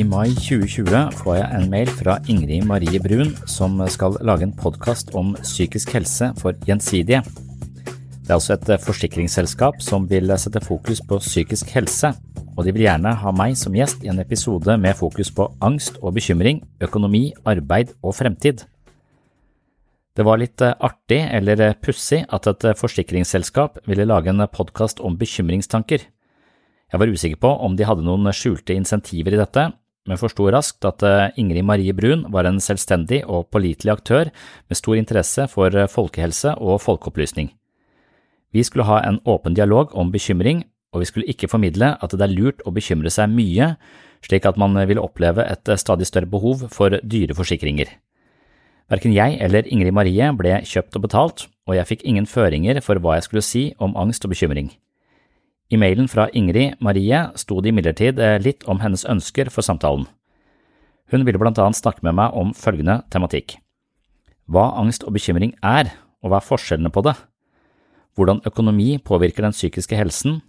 I mai 2020 får jeg en mail fra Ingrid Marie Brun som skal lage en podkast om psykisk helse for Gjensidige. Det er også et forsikringsselskap som vil sette fokus på psykisk helse, og de vil gjerne ha meg som gjest i en episode med fokus på angst og bekymring, økonomi, arbeid og fremtid. Det var litt artig eller pussig at et forsikringsselskap ville lage en podkast om bekymringstanker. Jeg var usikker på om de hadde noen skjulte insentiver i dette, men forsto raskt at Ingrid Marie Brun var en selvstendig og pålitelig aktør med stor interesse for folkehelse og folkeopplysning. Vi skulle ha en åpen dialog om bekymring, og vi skulle ikke formidle at det er lurt å bekymre seg mye, slik at man ville oppleve et stadig større behov for dyre forsikringer. Verken jeg eller Ingrid Marie ble kjøpt og betalt, og jeg fikk ingen føringer for hva jeg skulle si om angst og bekymring. I mailen fra Ingrid Marie sto det imidlertid litt om hennes ønsker for samtalen. Hun ville blant annet snakke med meg om følgende tematikk. Hva angst og bekymring er, og hva er forskjellene på det? Hvordan økonomi påvirker den psykiske helsen?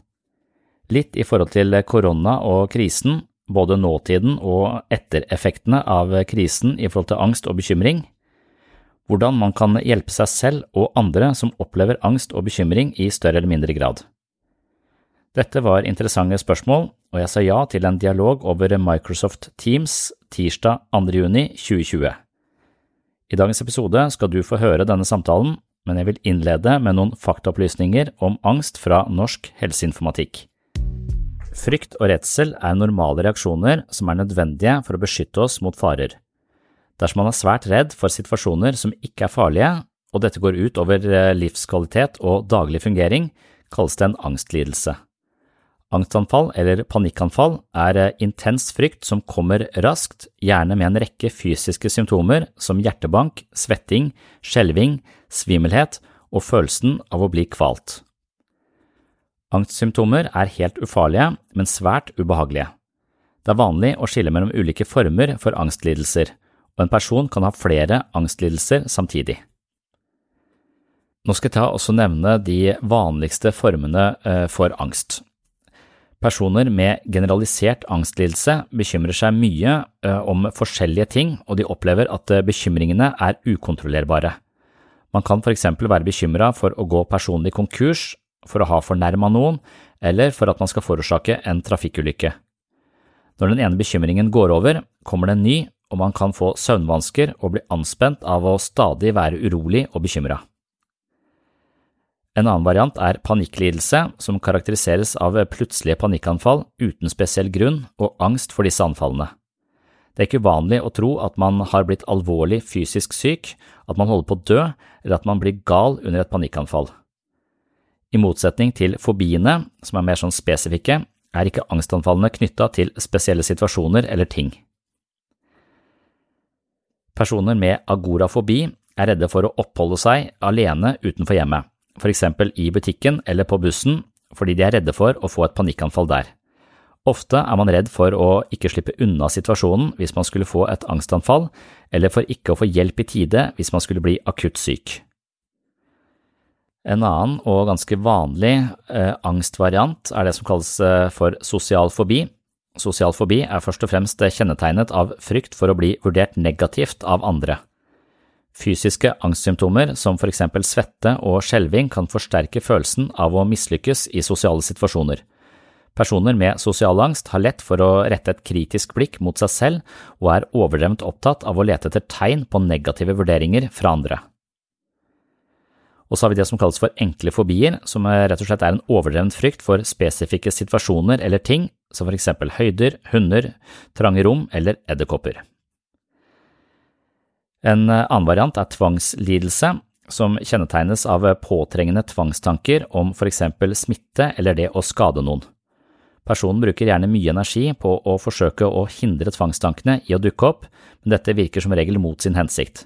Litt i forhold til korona og krisen, både nåtiden og ettereffektene av krisen i forhold til angst og bekymring. Hvordan man kan hjelpe seg selv og andre som opplever angst og bekymring i større eller mindre grad. Dette var interessante spørsmål, og jeg sa ja til en dialog over Microsoft Teams tirsdag 2. juni 2020. I dagens episode skal du få høre denne samtalen, men jeg vil innlede med noen faktaopplysninger om angst fra Norsk helseinformatikk. Frykt og redsel er normale reaksjoner som er nødvendige for å beskytte oss mot farer. Dersom man er svært redd for situasjoner som ikke er farlige, og dette går ut over livskvalitet og daglig fungering, kalles det en angstlidelse. Angstanfall eller panikkanfall er intens frykt som kommer raskt, gjerne med en rekke fysiske symptomer som hjertebank, svetting, skjelving, svimmelhet og følelsen av å bli kvalt. Angstsymptomer er helt ufarlige, men svært ubehagelige. Det er vanlig å skille mellom ulike former for angstlidelser, og en person kan ha flere angstlidelser samtidig. Nå skal jeg ta også nevne de vanligste formene for angst. Personer med generalisert angstlidelse bekymrer seg mye om forskjellige ting, og de opplever at bekymringene er ukontrollerbare. Man kan for eksempel være bekymret for å gå personlig konkurs, for å ha fornærma noen, eller for at man skal forårsake en trafikkulykke. Når den ene bekymringen går over, kommer det en ny, og man kan få søvnvansker og bli anspent av å stadig være urolig og bekymret. En annen variant er panikklidelse, som karakteriseres av plutselige panikkanfall uten spesiell grunn og angst for disse anfallene. Det er ikke uvanlig å tro at man har blitt alvorlig fysisk syk, at man holder på å dø, eller at man blir gal under et panikkanfall. I motsetning til fobiene, som er mer sånn spesifikke, er ikke angstanfallene knytta til spesielle situasjoner eller ting. Personer med agorafobi er redde for å oppholde seg alene utenfor hjemmet eksempel i butikken eller på bussen, fordi de er redde for å få et panikkanfall der. Ofte er man redd for å ikke slippe unna situasjonen hvis man skulle få et angstanfall, eller for ikke å få hjelp i tide hvis man skulle bli akutt syk. En annen og ganske vanlig eh, angstvariant er det som kalles eh, for sosial fobi. Sosial fobi er først og fremst kjennetegnet av frykt for å bli vurdert negativt av andre. Fysiske angstsymptomer som for eksempel svette og skjelving kan forsterke følelsen av å mislykkes i sosiale situasjoner. Personer med sosial angst har lett for å rette et kritisk blikk mot seg selv og er overdrevent opptatt av å lete etter tegn på negative vurderinger fra andre. Og så har vi det som kalles for enkle fobier, som rett og slett er en overdrevent frykt for spesifikke situasjoner eller ting, som for eksempel høyder, hunder, trange rom eller edderkopper. En eh, annen variant er tvangslidelse, som kjennetegnes av påtrengende tvangstanker om for eksempel smitte eller det å skade noen. Personen bruker gjerne mye energi på å forsøke å hindre tvangstankene i å dukke opp, men dette virker som regel mot sin hensikt.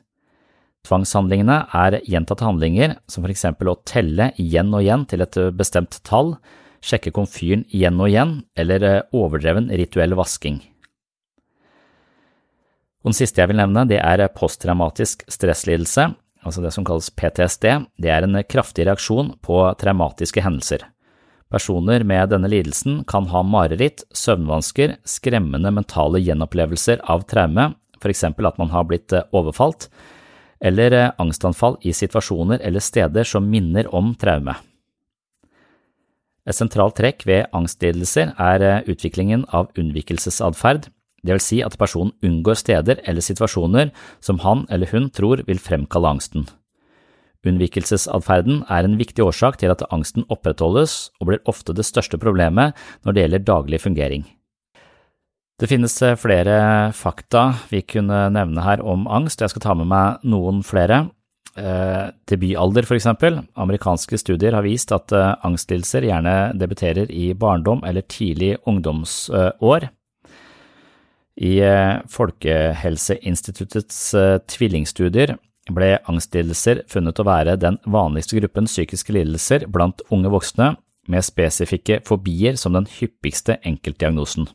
Tvangshandlingene er gjentatte handlinger, som for eksempel å telle igjen og igjen til et bestemt tall, sjekke komfyren igjen og igjen, eller eh, overdreven rituell vasking. Og den siste jeg vil nevne, det er posttraumatisk stresslidelse, altså det som kalles PTSD. Det er en kraftig reaksjon på traumatiske hendelser. Personer med denne lidelsen kan ha mareritt, søvnvansker, skremmende mentale gjenopplevelser av traume, eksempel at man har blitt eh, overfalt, eller eh, angstanfall i situasjoner eller steder som minner om traume. Et sentralt trekk ved angstlidelser er eh, utviklingen av unnvikelsesatferd, vil si at personen unngår steder eller situasjoner som han eller hun tror vil fremkalle angsten. Unnvikelsesatferden er en viktig årsak til at angsten opprettholdes og blir ofte det største problemet når det gjelder daglig fungering. Det finnes eh, flere fakta vi kunne nevne her om angst, jeg skal ta med meg noen flere. Eh, debutalder, eksempel. Amerikanske studier har vist at eh, angstlidelser gjerne debuterer i barndom eller tidlig ungdomsår. I eh, Folkehelseinstituttets eh, tvillingstudier ble angstlidelser funnet å være den vanligste gruppen psykiske lidelser blant unge voksne, med spesifikke fobier som den hyppigste enkeltdiagnosen.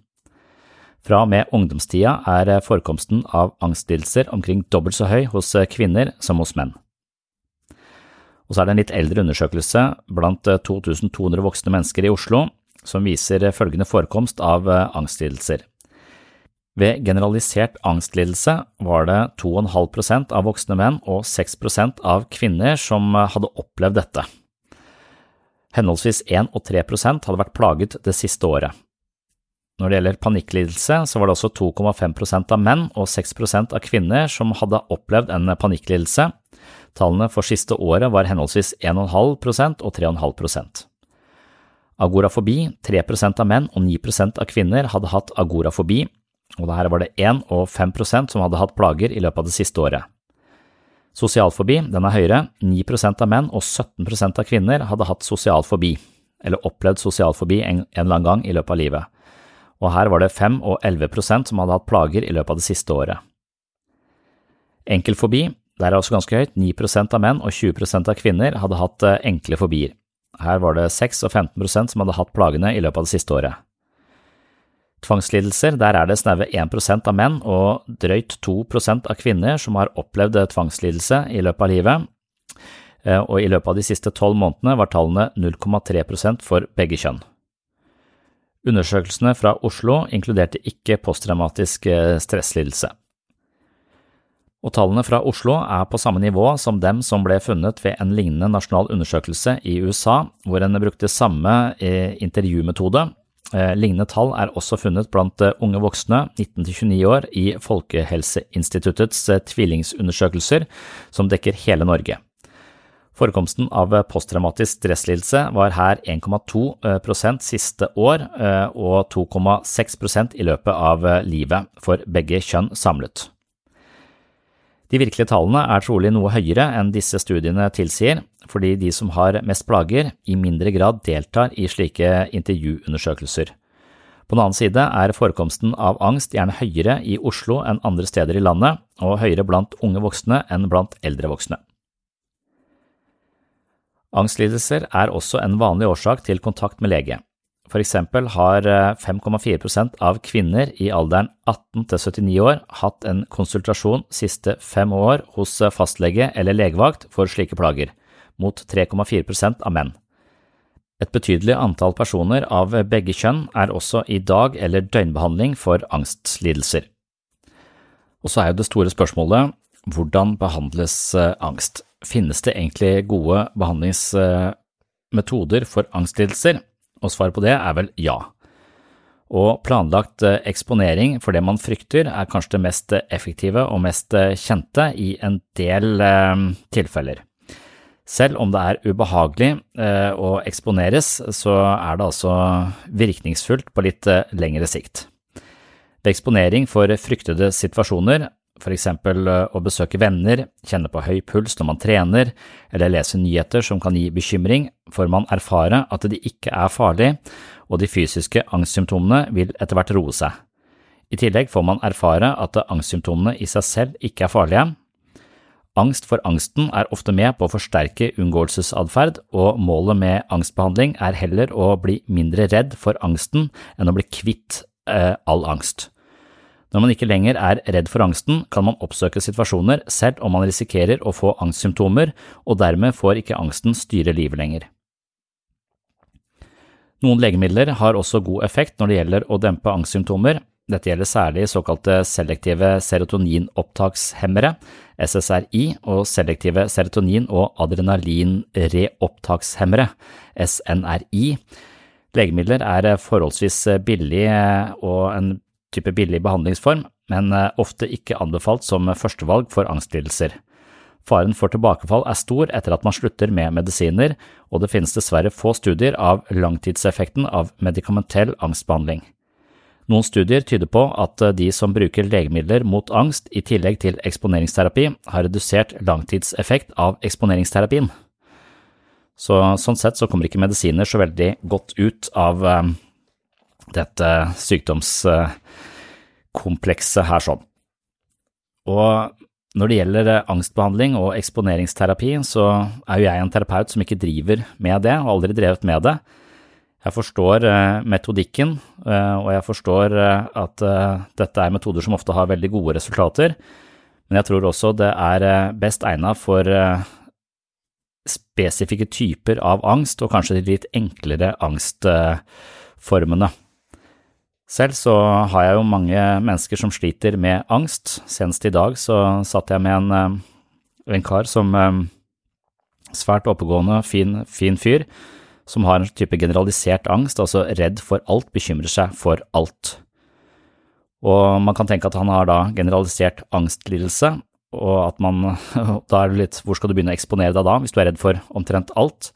Fra og med ungdomstida er eh, forekomsten av angstlidelser omkring dobbelt så høy hos kvinner som hos menn. Og så er det en litt eldre undersøkelse blant 2200 voksne mennesker i Oslo som viser følgende forekomst av angstlidelser. Ved generalisert angstlidelse var det 2,5% av voksne menn og 6% av kvinner som hadde opplevd dette. Henholdsvis 1 og 3% hadde vært plaget det siste året. Når det gjelder panikklidelse, så var det også 2,5% av menn og 6% av kvinner som hadde opplevd en panikklidelse. Tallene for siste året var henholdsvis 1,5% og 3,5% Agorafobi, 3% av menn og 9% av kvinner hadde hatt agorafobi, og her var det 1 og 5 som hadde hatt plager i løpet av det siste året. Sosialfobi den er høyere, 9% av menn og 17% av kvinner hadde hatt sosialfobi, eller opplevd sosialfobi en, en eller annen gang i løpet av livet, og her var det 5 og 11% som hadde hatt plager i løpet av det siste året. Enkelfobi, der er også ganske høyt, 9% av menn og 20% av kvinner hadde hatt eh, enkle fobier. Her var det 6 og 15% som hadde hatt plagene i løpet av det siste året. Tvangslidelser, der er det snaue 1% av menn og drøyt 2% av kvinner som har opplevd tvangslidelse i løpet av livet, eh, og i løpet av de siste tolv månedene var tallene 0,3% for begge kjønn. Undersøkelsene fra Oslo inkluderte ikke posttraumatisk eh, stresslidelse. Og tallene fra Oslo er på samme nivå som dem som ble funnet ved en lignende nasjonal undersøkelse i USA, hvor en brukte samme eh, intervjumetode Eh, lignende tall er også funnet blant eh, unge voksne 19–29 år i Folkehelseinstituttets eh, tvillingsundersøkelser, som dekker hele Norge. Forekomsten av posttraumatisk stresslidelse var her 1,2% siste år og 2,6% i løpet av livet for begge kjønn samlet. De virkelige tallene er trolig noe høyere enn disse studiene tilsier, fordi de som har mest plager, i mindre grad deltar i slike intervjuundersøkelser. På den annen side er forekomsten av angst gjerne høyere i Oslo enn andre steder i landet, og høyere blant unge voksne enn blant eldre voksne. Angstlidelser er også en vanlig årsak til kontakt med lege. For eksempel har 5,4 eh, av kvinner i alderen 18 til 79 år hatt en konsultasjon siste fem år hos eh, fastlege eller legevakt for slike plager, mot 3,4% av menn. Et betydelig antall personer av begge kjønn er også i dag- eller døgnbehandling for angstlidelser. Og så er jo det store spørsmålet hvordan behandles eh, angst? finnes det egentlig gode behandlingsmetoder for angstlidelser, og svaret på det er vel ja. Og planlagt eh, eksponering for det man frykter er kanskje det mest effektive og mest eh, kjente i en del eh, tilfeller. Selv om det er ubehagelig å eksponeres, så er det altså virkningsfullt på litt lengre sikt. Ved eksponering for fryktede situasjoner for eksempel eh, å besøke venner, kjenne på høy puls når man trener, eller lese nyheter som kan gi bekymring, får man erfare at de ikke er farlige, og de fysiske angstsymptomene vil etter hvert roe seg. I tillegg får man erfare at angstsymptomene i seg selv ikke er farlige. Angst for angsten er ofte med på å forsterke unngåelsesatferd, og målet med angstbehandling er heller å bli mindre redd for angsten enn å bli kvitt eh, all angst. Når man ikke lenger er redd for angsten, kan man oppsøke situasjoner selv om man risikerer å få angstsymptomer, og dermed får ikke angsten styre livet lenger. Noen legemidler har også god effekt når det gjelder å dempe angstsymptomer. Dette gjelder særlig såkalte selektive serotoninopptakshemmere, SSRI, og selektive serotonin- og adrenalinreopptakshemmere, SNRI. Legemidler er forholdsvis billige og en type billig behandlingsform, men eh, ofte ikke anbefalt som førstevalg for angstlidelser. Faren for tilbakefall er stor etter at man slutter med medisiner, og det finnes dessverre få studier av langtidseffekten av medikamentell angstbehandling. Noen studier tyder på at eh, de som bruker legemidler mot angst i tillegg til eksponeringsterapi, har redusert langtidseffekt av eksponeringsterapien. Så, sånn sett så kommer ikke medisiner så veldig godt ut av dette dette sykdomskomplekset her sånn. Og når det gjelder angstbehandling og eksponeringsterapi, så er jo jeg en terapeut som ikke driver med det, og aldri drevet med det. Jeg forstår eh, metodikken, eh, og jeg forstår eh, at dette er metoder som ofte har veldig gode resultater, men jeg tror også det er best egnet for spesifikke typer av angst, og kanskje de litt enklere angstformene. Selv så har jeg jo mange mennesker som sliter med angst. Senest i dag så satt jeg med en, eh, en kar som eh, Svært oppegående, fin, fin fyr, som har en type generalisert angst, altså redd for alt, bekymrer seg for alt. Og man kan tenke at han har da generalisert angstlidelse, og at man da er det litt hvor skal du begynne å eksponere deg da, hvis du er redd for omtrent alt?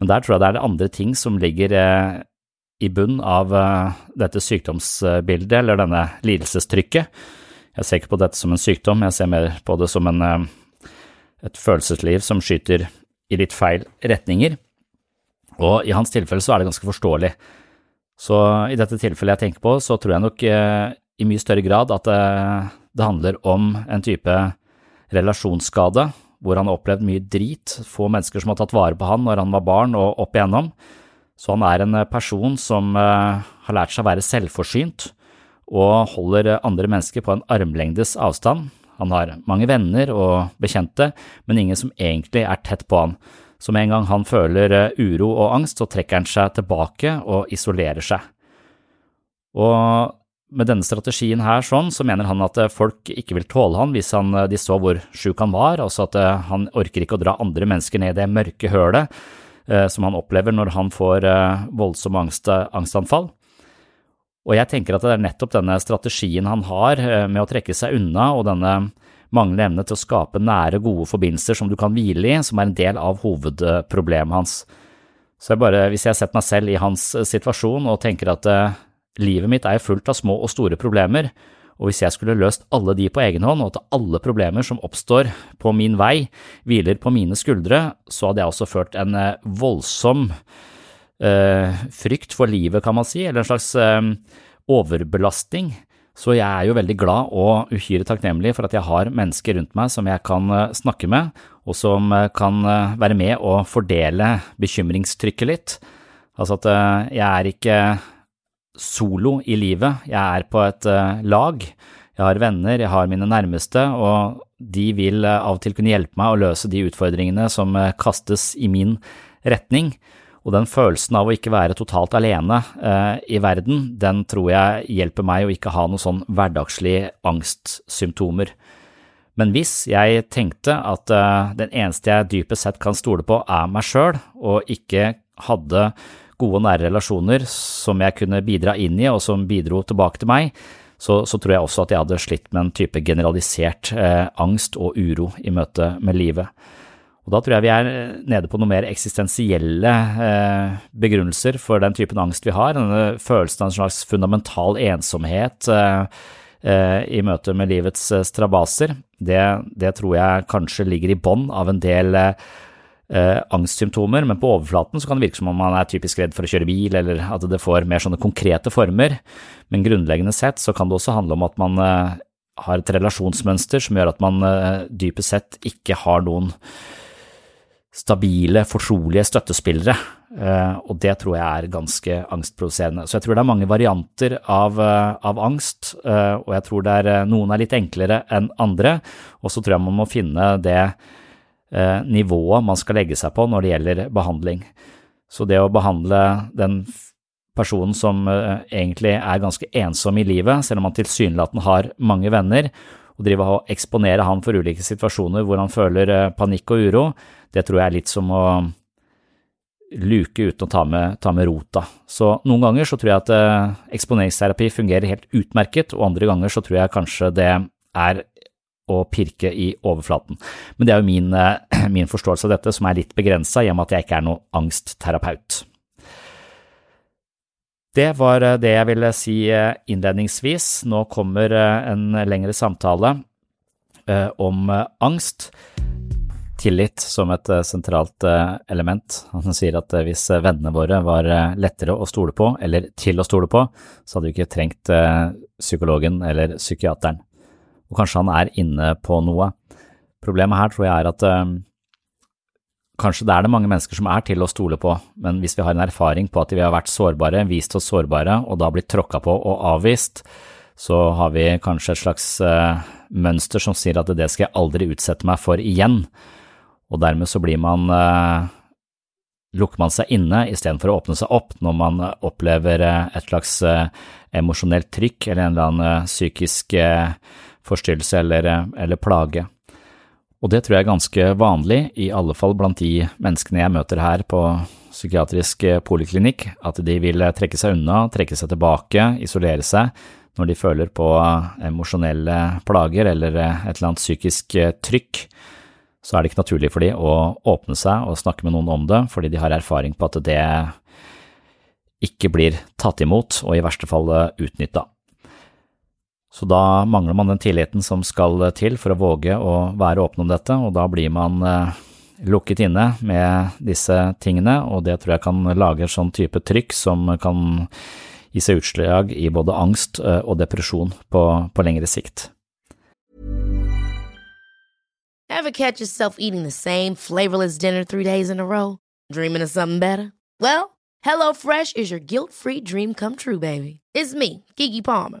Men der tror jeg det er andre ting som ligger eh, i bunn av uh, dette sykdomsbildet, eller denne lidelsestrykket. Jeg ser ikke på dette som en sykdom, jeg ser mer på det som en, uh, et følelsesliv som skyter i litt feil retninger. Og i hans tilfelle så er det ganske forståelig. Så i dette tilfellet jeg tenker på, så tror jeg nok uh, i mye større grad at det handler om en type relasjonsskade hvor han har opplevd mye drit, få mennesker som har tatt vare på han når han var barn og opp igjennom. Så han er en eh, person som eh, har lært seg å være selvforsynt og holder andre mennesker på en armlengdes avstand. Han har mange venner og bekjente, men ingen som egentlig er tett på han. Så med en gang han føler eh, uro og angst, så trekker han seg tilbake og isolerer seg. Og med denne strategien her sånn, så mener han at folk ikke vil tåle han hvis han, de så hvor sjuk han var, altså at han orker ikke å dra andre mennesker ned i det mørke hølet Eh, som han opplever når han får eh, voldsomme angst, angstanfall. Og jeg tenker at det er nettopp denne strategien han har eh, med å trekke seg unna, og denne manglende evne til å skape nære, gode forbindelser som du kan hvile i, som er en del av hovedproblemet hans. Så jeg bare, hvis jeg setter meg selv i hans situasjon og tenker at livet mitt er fullt av små og store problemer, og hvis jeg skulle løst alle de på egen hånd, og at alle problemer som oppstår på min vei, hviler på mine skuldre, så hadde jeg også ført en uh, voldsom øh, frykt for livet, kan man si, eller en slags overbelastning så jeg er jo veldig glad og uhyre takknemlig for at jeg har mennesker rundt meg som jeg kan eh, snakke med, og som eh, kan eh, være med og fordele bekymringstrykket litt. Altså at jeg er ikke solo i livet, jeg er på et lag. Jeg har venner, jeg har mine nærmeste, og de vil av og til kunne hjelpe meg å løse de utfordringene som kastes i min retning. Og den følelsen av å ikke være totalt alene eh, i verden, den tror jeg hjelper meg å ikke ha noen sånn hverdagslige angstsymptomer. Men hvis jeg tenkte at eh, den eneste jeg dypest sett kan stole på er meg sjøl, og ikke hadde gode og nære relasjoner som jeg kunne bidra inn i, og som bidro tilbake til meg, så, så tror jeg også at jeg hadde slitt med en type generalisert eh, angst og uro i møte med livet. Og da tror jeg vi er nede på noe mer eksistensielle eh, begrunnelser for den typen angst vi har, denne følelsen av en slags fundamental ensomhet eh, eh, i møte med livets strabaser. Det, det, tror jeg kanskje ligger i bånn av en del angstsymptomer, men på overflaten så kan det virke som om man er typisk redd for å kjøre bil, eller at det får mer sånne konkrete former. Men grunnleggende sett så kan det også handle om at man har et relasjonsmønster som gjør at man dypest sett ikke har noen stabile, fortrolige støttespillere, eh, og det tror jeg er ganske angstprovoserende. Så jeg tror det er mange varianter av, eh, av angst, eh, og jeg tror det er, noen er litt enklere enn andre, og så tror jeg man må finne det nivået man skal legge seg på når det gjelder behandling. Så det å behandle den personen som egentlig er ganske ensom i livet, selv om han tilsynelatende har mange venner, og drive og eksponere han for ulike situasjoner hvor han føler panikk og uro, det tror jeg er litt som å luke uten å ta med, ta med rota. Så noen ganger så tror jeg at eh, eksponeringsterapi fungerer helt utmerket, og andre ganger så tror jeg kanskje det er å pirke i overflaten. Men det er jo min, eh, min forståelse av dette som er litt begrensa, i og med at jeg ikke er noen angstterapeut. Det var eh, det jeg ville si eh, innledningsvis. Nå kommer en lengre samtale om angst tillit som et sentralt element. Han sier at hvis vennene våre var lettere å stole på, eller til å stole på, så hadde vi ikke trengt psykologen eller psykiateren. Og kanskje han er inne på noe. Problemet her tror jeg er at kanskje det er det mange mennesker som er til å stole på, men hvis vi har en erfaring på at vi har vært sårbare, vist oss sårbare, og da blitt tråkka på og avvist, så har vi kanskje et slags mønster som sier at det skal jeg aldri utsette meg for igjen og dermed så blir man øh, lukker man seg inne istedenfor å åpne seg opp når man opplever et slags emosjonelt trykk eller en eller annen psykisk forstyrrelse eller, eller, plage. Og det tror jeg er ganske vanlig, i alle fall blant de menneskene jeg møter her på psykiatrisk poliklinikk, at de vil trekke seg unna, trekke seg tilbake, isolere seg når de føler på emosjonelle plager eller et eller annet psykisk trykk så er det ikke naturlig for de å åpne seg og snakke med noen om det, fordi de har erfaring på at det ikke blir tatt imot og i verste fall utnytta. Så da mangler man den tilliten som skal til for å våge å være åpen om dette, og da blir man eh, lukket inne med disse tingene, og det tror jeg kan lage sånn type trykk som kan gi seg utslag i både angst eh, og depresjon på, på lengre sikt. Ever catch yourself eating the same flavorless dinner three days in a row? Dreaming of something better? Well, HelloFresh is your guilt-free dream come true, baby. It's me, Kiki Palmer.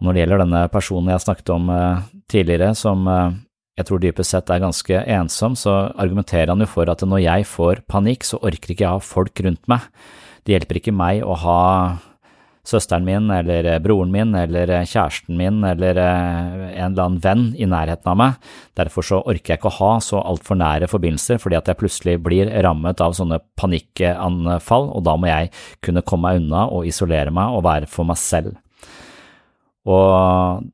Når det gjelder denne personen jeg snakket om eh, tidligere, som eh, jeg tror dypest sett er ganske ensom, så argumenterer han jo for at når jeg får panikk, så orker ikke jeg ha folk rundt meg. Det hjelper ikke meg å ha søsteren min eller eh, broren min eller kjæresten min eller en eller annen venn i nærheten av meg. Derfor så orker jeg ikke å ha så altfor nære forbindelser, fordi at jeg plutselig blir rammet av sånne panikkanfall, og da må jeg kunne komme meg unna og isolere meg og være for meg selv. Og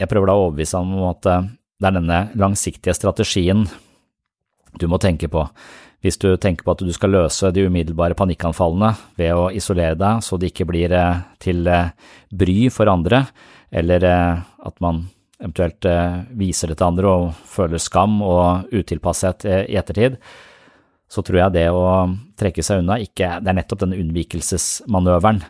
jeg prøver da å overbevise ham om at eh, det er denne langsiktige strategien du må tenke på. Hvis du tenker på at du skal løse de umiddelbare panikkanfallene ved å isolere deg så det ikke blir eh, til eh, bry for andre, eller at man eventuelt viser det til andre og føler skam og utilpasshet i ettertid, så tror jeg det å trekke seg unna ikke Det er nettopp denne unnvikelsesmanøveren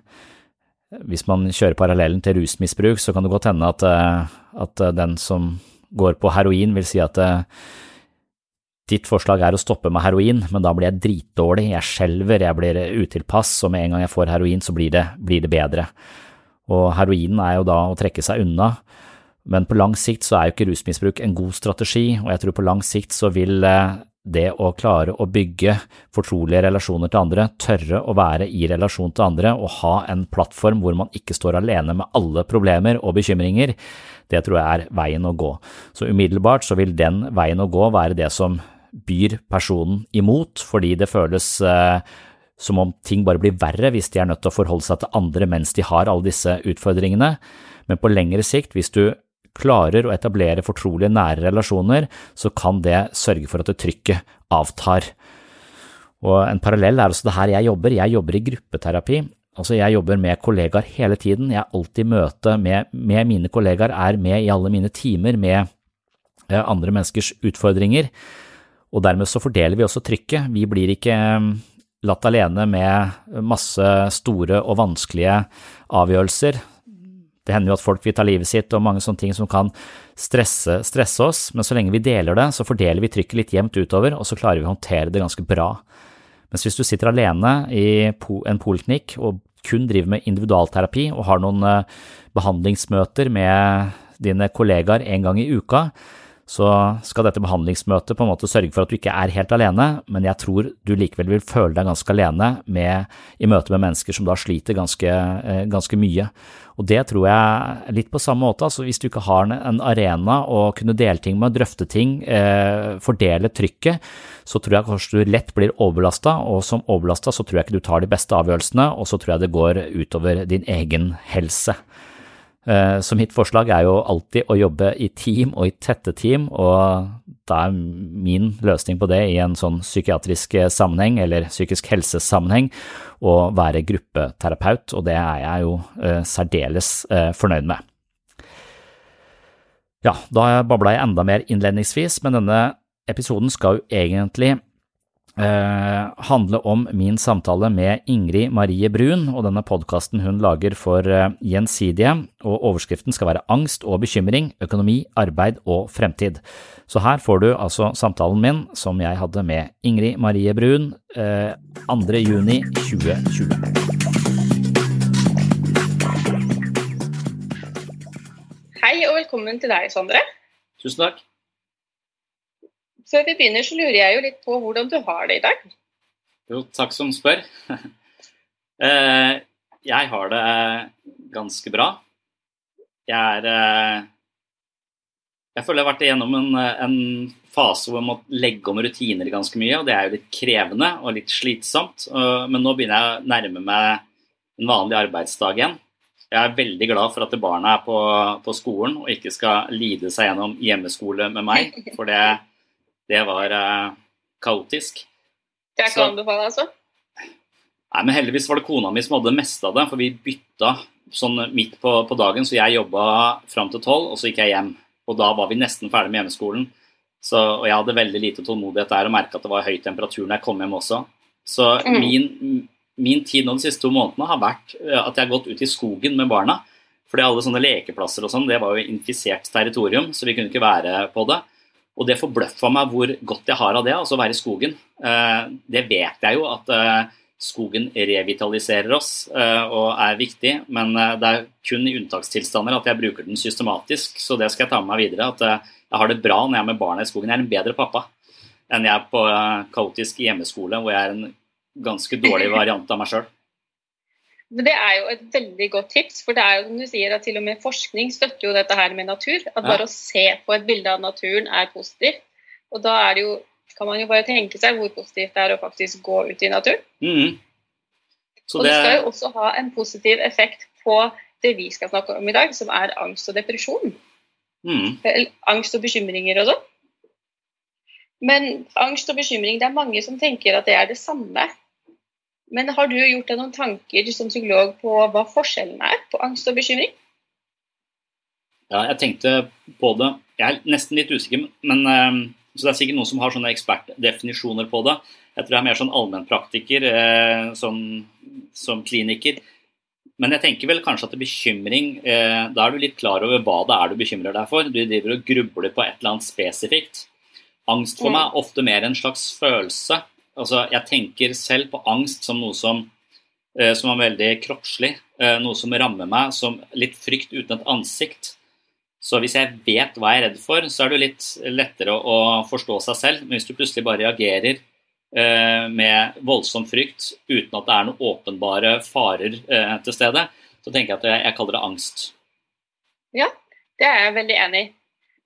hvis man kjører parallellen til rusmisbruk, så kan det godt hende at, eh, at eh, den som går på heroin, vil si at eh, ditt forslag er å stoppe med heroin, men da blir jeg dritdårlig, jeg skjelver, jeg blir utilpass, og med en gang jeg får heroin, så blir det, blir det bedre. Og heroinen er jo da å trekke seg unna, men på lang sikt så er jo ikke rusmisbruk en god strategi, og jeg tror på lang sikt så vil det å klare å bygge fortrolige relasjoner til andre, tørre å være i relasjon til andre og ha en plattform hvor man ikke står alene med alle problemer og bekymringer, det tror jeg er veien å gå. Så umiddelbart så vil den veien å gå være det som byr personen imot, fordi det føles eh, som om ting bare blir verre hvis de er nødt til å forholde seg til andre mens de har alle disse utfordringene. Men på lengre sikt, hvis du klarer å etablere fortrolige, nære relasjoner, så kan det sørge for at det trykket avtar. Og En parallell er også det her jeg jobber. Jeg jobber i gruppeterapi. Altså Jeg jobber med kollegaer hele tiden. Jeg er alltid i møte med, med mine kollegaer, er med i alle mine timer med eh, andre menneskers utfordringer. Og dermed så fordeler vi også trykket. Vi blir ikke mm, latt alene med masse store og vanskelige avgjørelser det hender jo at folk vil ta livet sitt og mange sånne ting som kan stresse, stresse, oss, men så lenge vi deler det, så fordeler vi trykket litt jevnt utover, og så klarer vi å håndtere det ganske bra. Mens hvis du sitter alene i en poliklinikk og kun driver med individualterapi og har noen eh, behandlingsmøter med dine kollegaer en gang i uka, så skal dette behandlingsmøtet på en måte sørge for at du ikke er helt alene, men jeg tror du likevel vil føle deg ganske alene med, i møte med mennesker som da sliter ganske, eh, ganske mye. Og det tror jeg litt på samme måte, altså hvis du ikke har en arena å kunne dele ting med, drøfte ting, eh, fordele trykket, så tror jeg kanskje du lett blir overbelasta, og som overbelasta så tror jeg ikke du tar de beste avgjørelsene, og så tror jeg det går utover din egen helse. Eh, så mitt forslag er jo alltid å jobbe i team og i tette team, og da er min løsning på det i en sånn psykiatrisk sammenheng eller psykisk helsesammenheng å være gruppeterapeut, og det er jeg jo eh, særdeles eh, fornøyd med. Ja, da babla jeg enda mer innledningsvis, men denne episoden skal jo egentlig eh, handle om min samtale med Ingrid Marie Brun og denne podkasten hun lager for eh, Gjensidige, og overskriften skal være Angst og bekymring, økonomi, arbeid og fremtid. Så her får du altså samtalen min som jeg hadde med Ingrid Marie Brun eh, 2. juni 2020. Hei og velkommen til deg, Sondre. Tusen takk. Før vi begynner, så lurer jeg jo litt på hvordan du har det i dag. Jo, takk som spør. Eh, jeg har det ganske bra. Jeg er eh, Jeg føler jeg har vært igjennom en, en fase hvor jeg må legge om rutiner ganske mye, og det er jo litt krevende og litt slitsomt. Men nå begynner jeg å nærme meg en vanlig arbeidsdag igjen. Jeg er veldig glad for at barna er på, på skolen og ikke skal lide seg gjennom hjemmeskole med meg, for det, det var uh, kaotisk. Det er ikke å anbefale, altså? Nei, men heldigvis var det kona mi som hadde det meste av det, for vi bytta sånn midt på, på dagen, så jeg jobba fram til tolv, og så gikk jeg hjem. Og da var vi nesten ferdig med hjemmeskolen. Så, og jeg hadde veldig lite tålmodighet der og merka at det var høy temperatur når jeg kom hjem også. Så mm. min, min, tid nå de siste to månedene har vært eh, at jeg har gått ut i skogen med barna. Fordi alle sånne lekeplasser og sånn, det var jo infisert territorium, så vi kunne ikke være på det. Og det forbløffa meg hvor godt jeg har av det, altså å være i skogen. Eh, det vet jeg jo at eh, skogen revitaliserer oss og er viktig, men det er kun i unntakstilstander at jeg bruker den systematisk, så det skal jeg ta med meg videre. at jeg har det bra når jeg er med barna i skogen. Jeg er en bedre pappa enn jeg er på eh, kaotisk hjemmeskole, hvor jeg er en ganske dårlig variant av meg sjøl. Det er jo et veldig godt tips, for det er jo som du sier at til og med forskning støtter jo dette her med natur. At bare ja. å se på et bilde av naturen er positivt. Og da er det jo, kan man jo bare tenke seg hvor positivt det er å faktisk gå ut i naturen. Mm. og det... det skal jo også ha en positiv effekt på det vi skal snakke om i dag, som er angst og depresjon. Mm. Angst og bekymringer og sånn. Men angst og bekymring, det er mange som tenker at det er det samme. Men har du gjort deg noen tanker som psykolog på hva forskjellen er på angst og bekymring? Ja, jeg tenkte på det. Jeg er nesten litt usikker, men ehm, så det er sikkert noen som har sånne ekspertdefinisjoner på det. Jeg tror jeg er mer sånn allmennpraktiker, eh, som, som kliniker. Men jeg tenker vel kanskje at det er bekymring eh, Da er du litt klar over hva det er du bekymrer deg for. Du driver og grubler på et eller annet spesifikt. Angst for meg er ofte mer en slags følelse. Altså, jeg tenker selv på angst som noe som, eh, som er veldig kroppslig. Eh, noe som rammer meg som litt frykt uten et ansikt. Så hvis jeg vet hva jeg er redd for, så er det litt lettere å, forstå seg selv. Men hvis du plutselig bare reagerer Eh, med voldsom frykt uten at det er noen åpenbare farer til stede, så tenker jeg at jeg, jeg kaller det angst. Ja, det er jeg veldig enig i.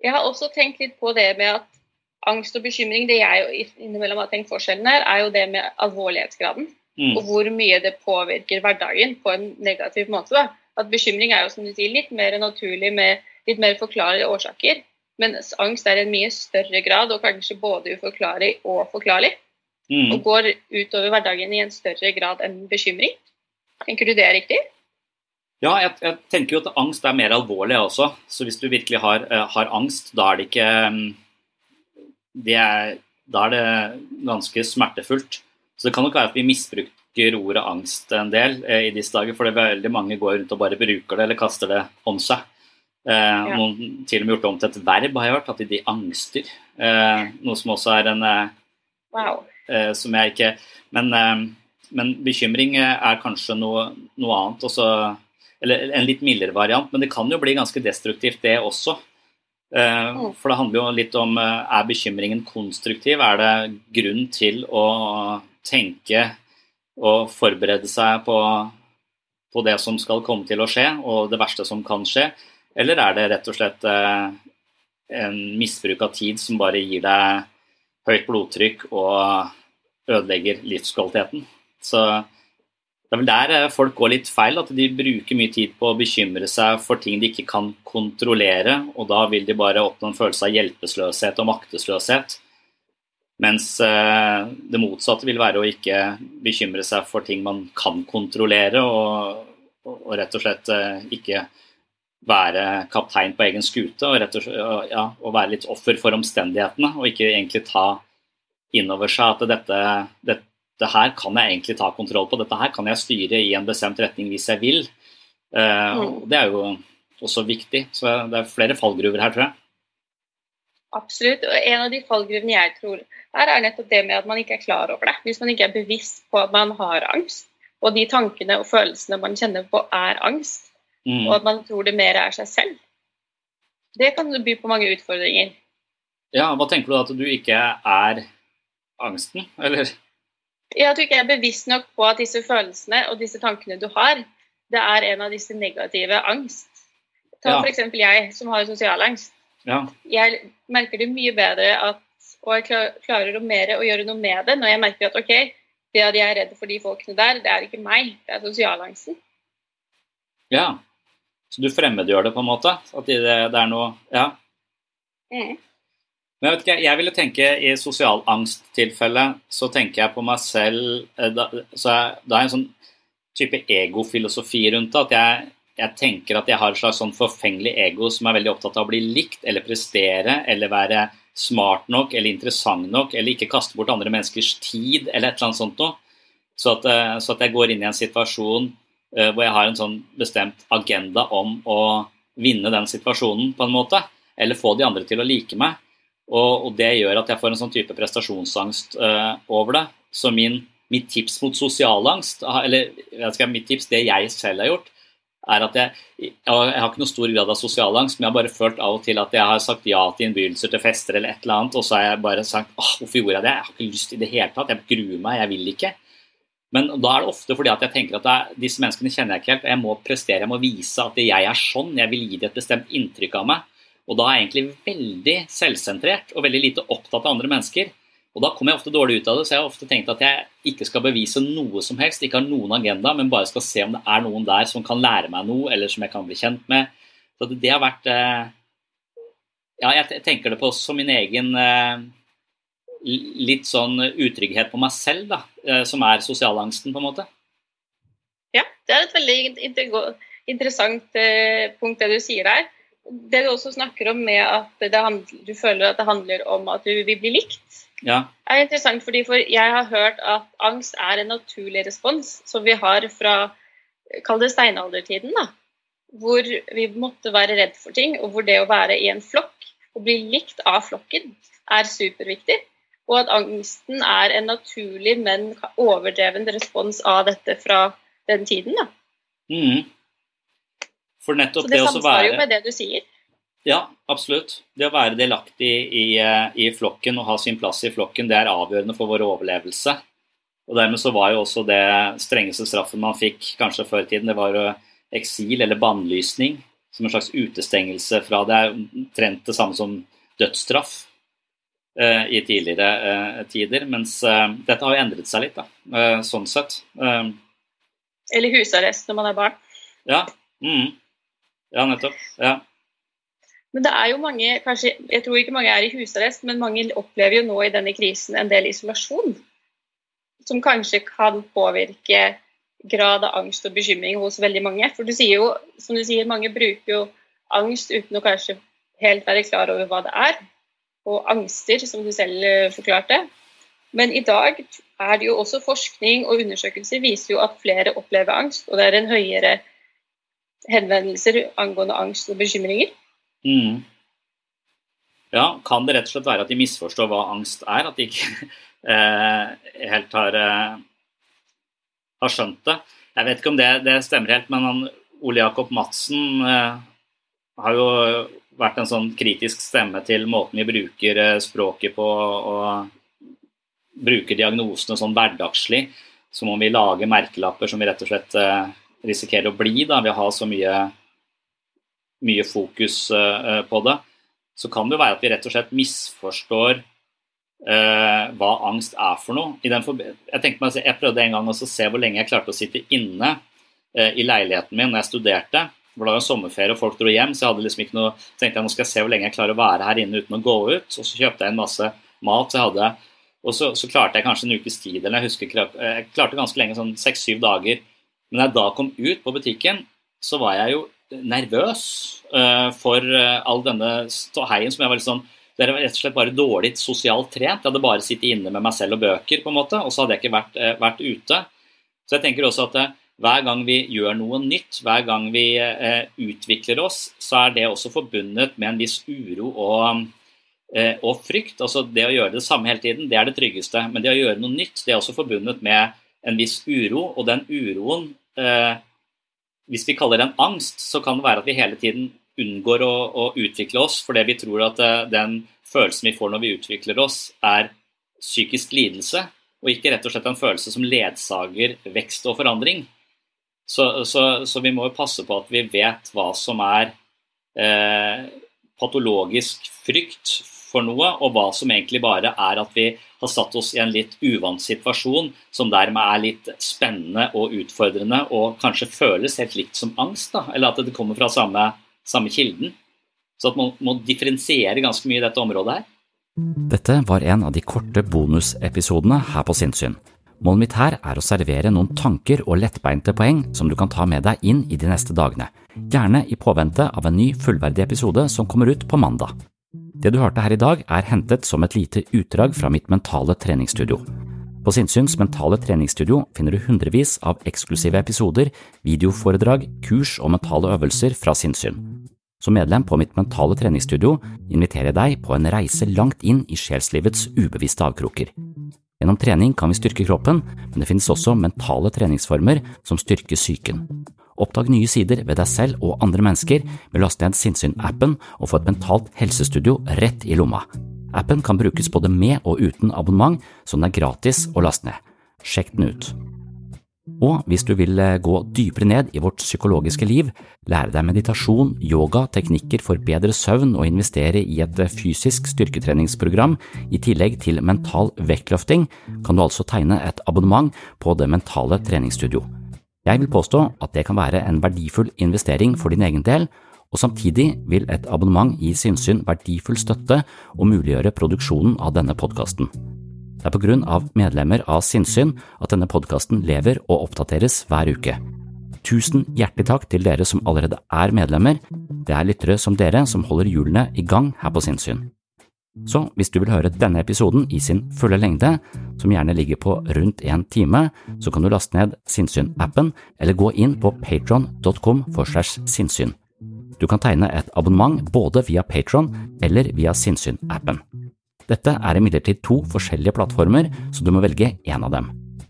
Jeg har også tenkt litt på det med at angst og bekymring, det jeg innimellom har tenkt forskjellen her, er jo det med alvorlighetsgraden. Mm. Og hvor mye det påvirker hverdagen på en negativ måte. Da. At bekymring er jo som du sier, litt mer naturlig med litt mer forklarlige årsaker. Mens angst er i en mye større grad, og kanskje både uforklarlig og forklarlig. Mm. Og går utover hverdagen i en større grad enn bekymring. Tenker du det er riktig? Ja, jeg, jeg tenker jo at angst er mer alvorlig også. Så hvis du virkelig har, uh, har angst, da er det ikke det er, Da er det ganske smertefullt. Så det kan nok være at vi misbruker ordet angst en del eh, i disse dager. For det er veldig mange går rundt og bare bruker det eller kaster det om seg. Eh, ja. Noen til og med gjort det om til et verb, har jeg hørt. At de, angster. angster. noe som også er en wow. Eh, som jeg ikke Men, eh, men bekymring er kanskje noe, noe annet. Også, eller en litt mildere variant, men det kan jo bli ganske destruktivt, det også. Eh, mm. For det handler jo litt om er bekymringen konstruktiv? Er det grunn til å tenke og forberede seg på, på det som skal komme til å skje, og det verste som kan skje? Eller er det rett og slett en misbruk av tid som bare gir deg høyt blodtrykk og ødelegger livskvaliteten. Så det er vel der eh, folk går litt feil, at de bruker mye tid på å bekymre seg for ting de ikke kan kontrollere, og da vil de bare oppnå en følelse av hjelpeløshet og maktesløshet. Mens eh, det motsatte vil være å ikke bekymre seg for ting man kan kontrollere, og, og rett og slett eh, ikke være kaptein på egen skute og, og, slett, ja, og være litt offer for omstendighetene, og ikke egentlig ta innover seg at dette, dette, her kan jeg egentlig ta kontroll på. Dette her kan jeg styre i en bestemt retning hvis jeg vil. Uh, mm. Det er jo også viktig. Så det er flere fallgruver her, tror jeg. Absolutt. Og en av de fallgruvene jeg tror her, er nettopp det med at man ikke er klar over det. Hvis man ikke er bevisst på at man har angst, og de tankene og følelsene man kjenner på, er angst, mm. og at man tror det mer er seg selv. Det kan by på mange utfordringer. Ja, Hva tenker du da at du ikke er angsten, eller? Ja, tror ikke jeg er bevisst nok på at disse følelsene og disse tankene du har, det er en av disse negative angst. Ta ja. f.eks. jeg som har sosial angst. Ja. Jeg merker det mye bedre at, og jeg klarer å, mer, å gjøre noe med det når jeg merker at ok, det at jeg er redd for de folkene der, det er ikke meg, det er sosialangsten. Ja, Så du fremmedgjør det på en måte? At det, det er noe Ja. Mm. Men jeg ikke, jeg ville tenke i sosial angst-tilfelle, så tenker jeg på meg selv eh, da, så jeg, da er en sånn type egofilosofi rundt det. At jeg, jeg, tenker at jeg har et slags sånn forfengelig ego som er veldig opptatt av å bli likt eller prestere eller være smart nok eller interessant nok eller ikke kaste bort andre menneskers tid eller et eller annet sånt noe. Så at, eh, så at jeg går inn i en situasjon uh, hvor jeg har en sånn bestemt agenda om å vinne den situasjonen på en måte. Eller få de andre til å like meg. Og, og, det gjør at jeg får en sånn type prestasjonsangst uh, over det. Så min, mitt tips mot sosialangst, eller skal, mitt tips, det jeg selv har gjort, er at jeg, jeg, har ikke noe stor grad av sosialangst, men jeg har bare følt av og til at jeg har sagt ja til innbydelser til fester eller et eller annet, og så har jeg bare sagt åh, hvorfor gjorde jeg det? Jeg har ikke lyst i det hele tatt, jeg gruer meg, jeg vil ikke. Men da er det ofte fordi at jeg tenker at er, disse menneskene kjenner jeg ikke helt, jeg må prestere, jeg må vise at jeg er sånn, jeg vil gi det et bestemt inntrykk av meg. Og da er jeg egentlig veldig selvsentrert og veldig lite opptatt av andre mennesker. Og da kommer jeg ofte dårlig ut av det, så jeg har ofte tenkt at jeg ikke skal bevise noe som helst, ikke har noen agenda, men bare skal se om det er noen der som kan lære meg noe, eller som jeg kan bli kjent med. Så det har vært eh, Ja, jeg tenker det på som min egen eh, litt sånn utrygghet på meg selv, da, eh, som er sosialangsten, på en måte. Ja, det er et veldig interessant punkt det du sier der det du også snakker om med at handler, du føler at det handler om at du vil bli likt, ja. er interessant. fordi for Jeg har hørt at angst er en naturlig respons som vi har fra kall det steinaldertiden. da, Hvor vi måtte være redd for ting, og hvor det å være i en flokk og bli likt av flokken er superviktig. Og at angsten er en naturlig, men overdreven respons av dette fra den tiden. da. Mm. For nettopp Så det, det samsvarer jo med det du sier. Ja, absolutt. Det å være delaktig i, eh, i, flokken og ha sin plass i flokken, det er avgjørende for vår overlevelse. Og Dermed så var jo også det strengeste straffen man fikk kanskje før i tiden, det var jo eksil eller bannlysning. Som en slags utestengelse fra Det er omtrent det samme som dødsstraff eh, i tidligere eh, tider. Mens eh, dette har jo endret seg litt, da, eh, sånn sett. Eh, eller husarrest når man er barn. Ja. Mm. Ja, nettopp. Ja. Men det er jo mange, kanskje, jeg tror ikke mange er i husarrest, men mange opplever jo nå i denne krisen en del isolasjon. Som kanskje kan påvirke grad av angst og bekymring hos veldig mange. For du sier jo, som du sier, mange bruker jo angst uten å kanskje helt være klar over hva det er. Og angster, som du selv eh, forklarte. Men i dag er det jo også forskning og undersøkelser viser jo at flere opplever angst, og det er en høyere henvendelser angående angst og bekymringer. Mm. Ja, kan det rett og slett være at de misforstår hva angst er? At de ikke eh, helt har, eh, har, skjønt det? Jeg vet ikke om det, det stemmer helt, men han, Ole Jakob Madsen eh, har jo vært en sånn kritisk stemme til måten vi bruker eh, språket på og bruker diagnosene sånn hverdagslig. Som om vi lager merkelapper som vi rett og slett eh, risikerer å bli da, ved å ha så mye, mye fokus uh, på det, så kan det jo være at vi rett og slett misforstår uh, hva angst er for noe. jeg, meg, jeg, prøvde en gang å se hvor lenge jeg klarte å sitte inne uh, i leiligheten min når jeg studerte. For det var jo sommerferie og folk dro hjem, så jeg hadde liksom ikke noe, tenkte jeg nå skal jeg se hvor lenge jeg klarer å være her inne uten å gå ut. Og så kjøpte jeg en masse mat. så jeg hadde og så, så, klarte jeg kanskje en ukes tid, eller jeg husker jeg klarte ganske lenge, sånn seks-syv dager, men da jeg da kom ut på butikken, så var jeg jo nervøs uh, for uh, all denne ståheien som jeg var litt sånn det var rett og slett bare dårlig sosialt trent. Jeg hadde bare sittet inne med meg selv og bøker, på en måte, og så hadde jeg ikke vært, uh, vært ute. Så jeg tenker også at hver gang vi gjør noe nytt, hver gang vi utvikler oss, så er det også forbundet med en viss uro og, og frykt. Altså Det å gjøre det samme hele tiden, det er det tryggeste. Men det å gjøre noe nytt, det er også forbundet med en viss uro, og den uroen eh, Hvis vi kaller det en angst, så kan det være at vi hele tiden unngår å, å utvikle oss fordi vi tror at eh, den følelsen vi får når vi utvikler oss, er psykisk lidelse, og ikke rett og slett en følelse som ledsager vekst og forandring. Så, så, så vi må jo passe på at vi vet hva som er eh, patologisk frykt for noe, og hva som egentlig bare er at vi har satt oss i en litt uvant situasjon, som dermed er litt spennende og utfordrende, og kanskje føles helt likt som angst, da, eller at det kommer fra samme, samme kilden. Så at man må differensiere ganske mye i dette området her. Dette var en av de korte bonusepisodene her på Sinnsyn. Målet mitt her er å servere noen tanker og lettbeinte poeng som du kan ta med deg inn i de neste dagene, gjerne i påvente av en ny fullverdig episode som kommer ut på mandag. Det du hørte her i dag er hentet som et lite utdrag fra mitt mentale treningsstudio. På Sinnsyns mentale treningsstudio finner du hundrevis av eksklusive episoder, videoforedrag, kurs og mentale øvelser fra sinnssyn. Som medlem på mitt mentale treningsstudio inviterer jeg deg på en reise langt inn i sjelslivets ubevisste avkroker. Gjennom trening kan vi styrke kroppen, men det finnes også mentale treningsformer som styrker psyken. Oppdag nye sider ved deg selv og andre mennesker med å laste ned Sinnsyn-appen og få et mentalt helsestudio rett i lomma. Appen kan brukes både med og uten abonnement, så den er gratis å laste ned. Sjekk den ut. Og hvis du vil eh, gå dypere ned i vårt psykologiske liv, lære deg meditasjon, yoga, teknikker for bedre søvn og investere i et eh, fysisk styrketreningsprogram i tillegg til mental vektløfting, kan du altså tegne et abonnement på Det mentale treningsstudio. Jeg vil påstå at det kan være en verdifull investering for din egen del, og samtidig vil et abonnement gi Sinnsyn verdifull støtte og muliggjøre produksjonen av denne podkasten. Det er på grunn av medlemmer av Sinnsyn at denne podkasten lever og oppdateres hver uke. Tusen hjertelig takk til dere som allerede er medlemmer. Det er lyttere som dere som holder hjulene i gang her på Sinnsyn. Så hvis du vil høre denne episoden i sin fulle lengde, som gjerne ligger på rundt en time, så kan du laste ned Sinnsyn-appen eller gå inn på patron.com for segs sinnssyn. Du kan tegne et abonnement både via Patron eller via Sinnsyn-appen. Dette er imidlertid to forskjellige plattformer, så du må velge én av dem.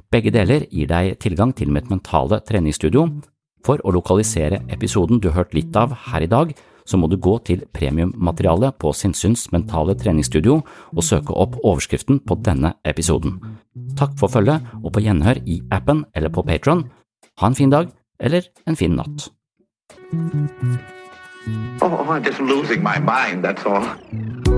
Begge deler gir deg tilgang til mitt mentale treningsstudio. For å lokalisere episoden du har hørt litt av her i dag, så må du gå til premiummaterialet på Sinnsyns mentale treningsstudio og søke opp overskriften på denne episoden. Takk for følget, og på gjenhør i appen eller på Patron. Ha en fin dag, eller en fin natt. Oh, I'm just losing my mind, that's all.